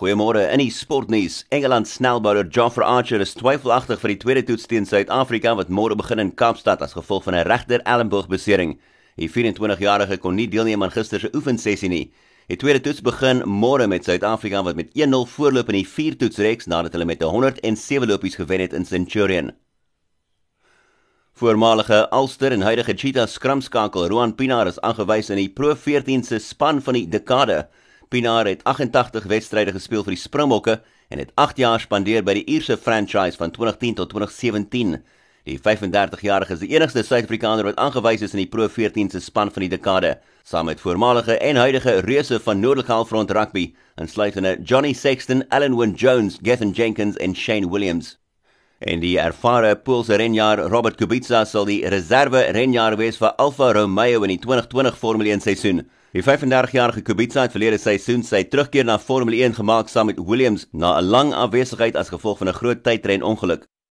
Goeiemôre in die sportnuus. Engeland snelbouler Geoffrey Archer is twyfelagtig vir die tweede toets teen Suid-Afrika wat môre begin in Kaapstad as gevolg van 'n regter elmboog-besering. Die 24-jarige kon nie deelneem aan gister se oefensessie nie. Die tweede toets begin môre met Suid-Afrika wat met 1-0 voorloop in die vier toetsreeks nadat hulle met 107 lopies gewen het in Centurion. Voormalige Ulster en huidige Cheetahs skramskakel Roan Pinaar is aangewys in die Pro 14 se span van die dekade. Pinaar het 88 wedstryde gespeel vir die Springbokke en het 8 jaar spandeer by die Ierse franchise van 2010 tot 2017. Die 35-jarige is die enigste Suid-Afrikaner wat aangewys is in die Pro 14 se span van die dekade, saam met voormalige en huidige reuse van Noordelike Halfrond rugby, insluitende Johnny Sexton, Alan Wynne Jones, Gethin Jenkins en Shane Williams. En die ervare Poolse renjaer Robert Kubica sal die reserve renjaer wees vir Alfa Romeo in die 2020 Formule 1 seisoen. Die 35-jarige Kubica het verlede seisoen sy terugkeer na Formule 1 gemaak saam met Williams na 'n lang afwesigheid as gevolg van 'n groot tydren ongeluk.